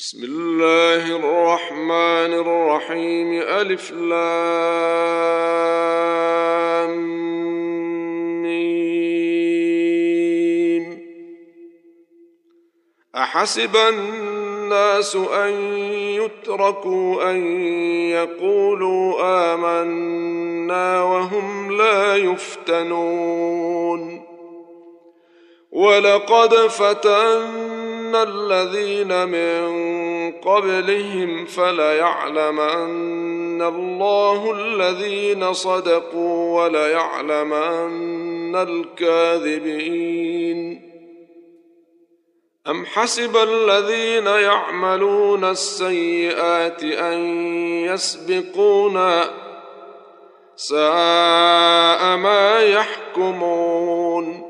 بسم الله الرحمن الرحيم. ألف لام أحسب الناس أن يتركوا أن يقولوا آمنا وهم لا يفتنون. ولقد فتنا الذين من قبلهم فليعلمن الله الذين صدقوا وليعلمن الكاذبين. أم حسب الذين يعملون السيئات أن يسبقونا ساء ما يحكمون؟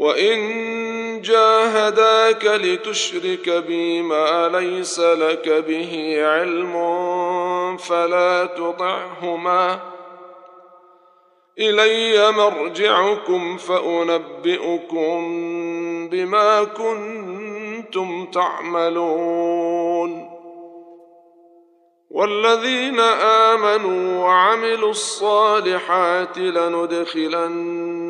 وان جاهداك لتشرك بي ما ليس لك به علم فلا تطعهما الي مرجعكم فانبئكم بما كنتم تعملون والذين امنوا وعملوا الصالحات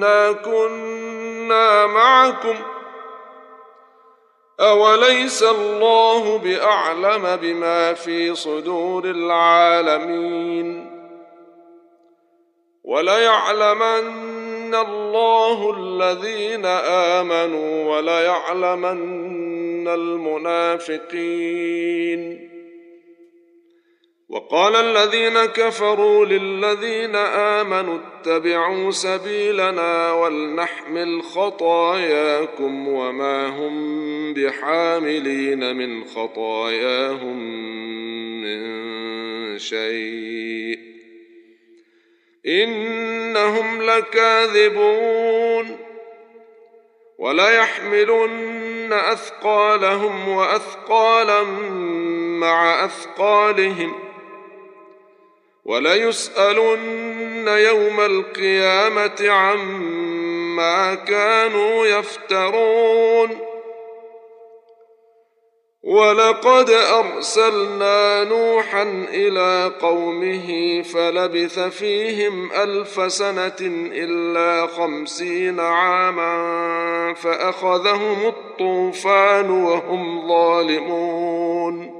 انا كنا معكم اوليس الله باعلم بما في صدور العالمين وليعلمن الله الذين امنوا وليعلمن المنافقين وقال الذين كفروا للذين آمنوا اتبعوا سبيلنا ولنحمل خطاياكم وما هم بحاملين من خطاياهم من شيء. إنهم لكاذبون. وليحملن اثقالهم واثقالا مع اثقالهم. وليسألن يوم القيامة عما كانوا يفترون. ولقد أرسلنا نوحا إلى قومه فلبث فيهم ألف سنة إلا خمسين عاما فأخذهم الطوفان وهم ظالمون.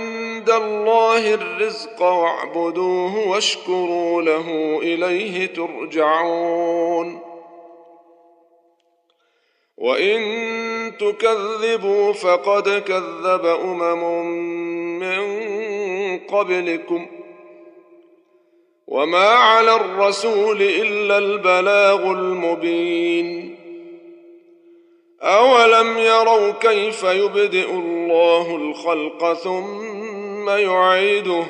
الله الرزق واعبدوه واشكروا له إليه ترجعون. وإن تكذبوا فقد كذب أمم من قبلكم. وما على الرسول إلا البلاغ المبين. أولم يروا كيف يبدئ الله الخلق ثم يعيده.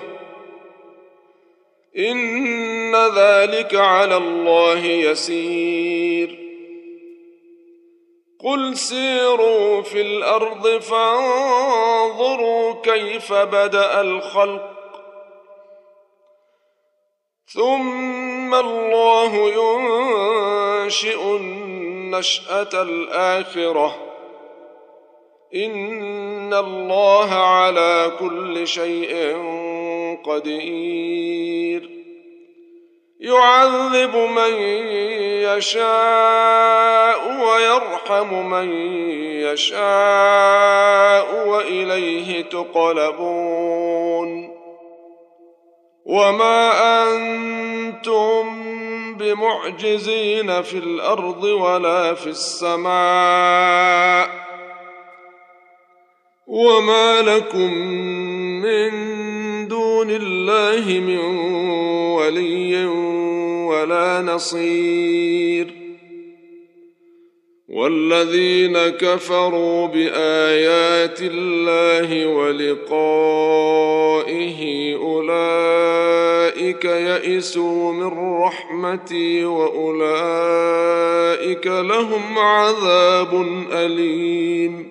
إن ذلك على الله يسير. قل سيروا في الأرض فانظروا كيف بدأ الخلق. ثم الله ينشئ النشأة الآخرة. ان الله على كل شيء قدير يعذب من يشاء ويرحم من يشاء واليه تقلبون وما أنتم بمعجزين في الأرض ولا في السماء وما لكم من دون الله من ولي ولا نصير والذين كفروا بايات الله ولقائه اولئك يئسوا من رحمتي واولئك لهم عذاب اليم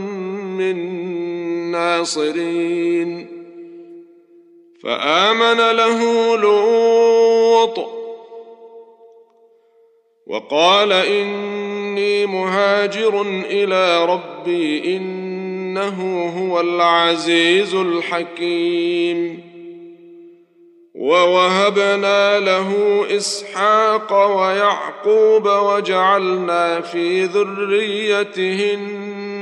من ناصرين. فآمن له لوط وقال إني مهاجر إلى ربي إنه هو العزيز الحكيم. ووهبنا له إسحاق ويعقوب وجعلنا في ذريته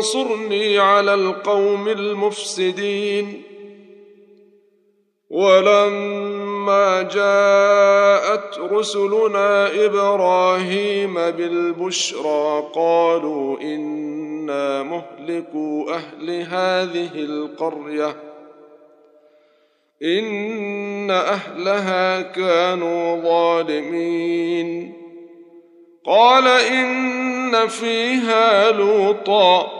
انصرني على القوم المفسدين. ولما جاءت رسلنا إبراهيم بالبشرى قالوا إنا مهلكو أهل هذه القرية. إن أهلها كانوا ظالمين. قال إن فيها لوطا.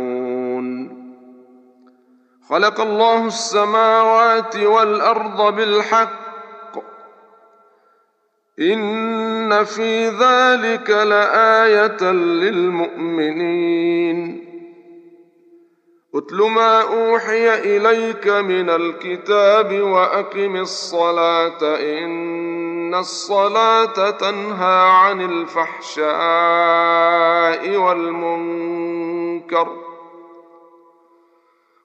خلق الله السماوات والأرض بالحق. إن في ذلك لآية للمؤمنين. اتل ما أوحي إليك من الكتاب وأقم الصلاة. إن الصلاة تنهى عن الفحشاء والمنكر.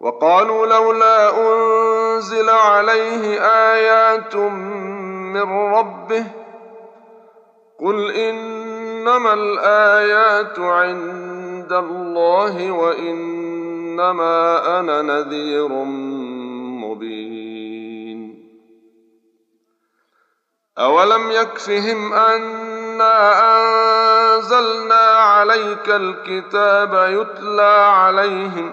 وقالوا لولا أنزل عليه آيات من ربه قل إنما الآيات عند الله وإنما أنا نذير مبين. أولم يكفهم أنا أنزلنا عليك الكتاب يتلى عليهم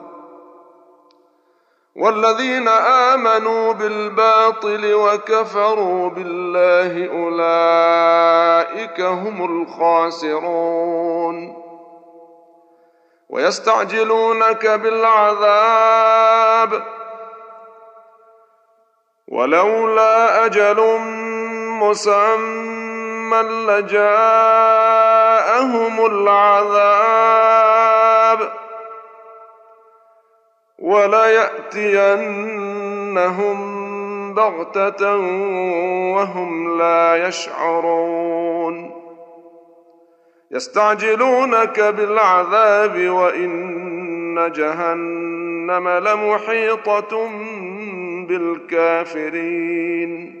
والذين آمنوا بالباطل وكفروا بالله أولئك هم الخاسرون. ويستعجلونك بالعذاب. ولولا أجل مسمى لجاءهم العذاب. وليأتينهم بغتة وهم لا يشعرون. يستعجلونك بالعذاب وإن جهنم لمحيطة بالكافرين.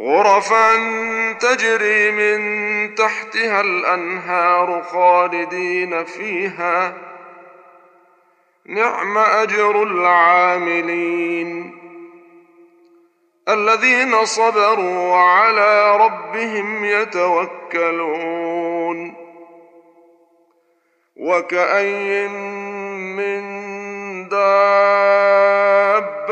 غرفا تجري من تحتها الأنهار خالدين فيها. نعم أجر العاملين الذين صبروا وعلى ربهم يتوكلون. وكأي من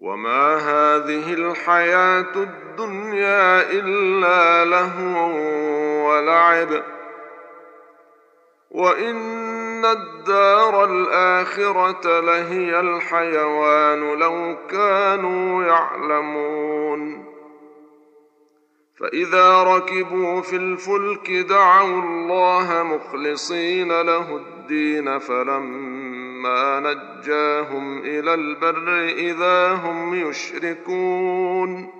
وما هذه الحياة الدنيا الا لهو ولعب وان الدار الاخره لهي الحيوان لو كانوا يعلمون فإذا ركبوا في الفلك دعوا الله مخلصين له الدين فلما نجاهم إلى البر إذا هم يشركون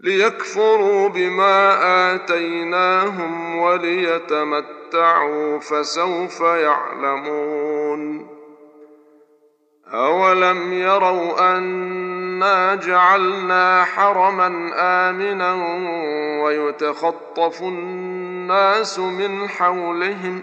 ليكفروا بما آتيناهم وليتمتعوا فسوف يعلمون أولم يروا أنا جعلنا حرما آمنا ويتخطف الناس من حولهم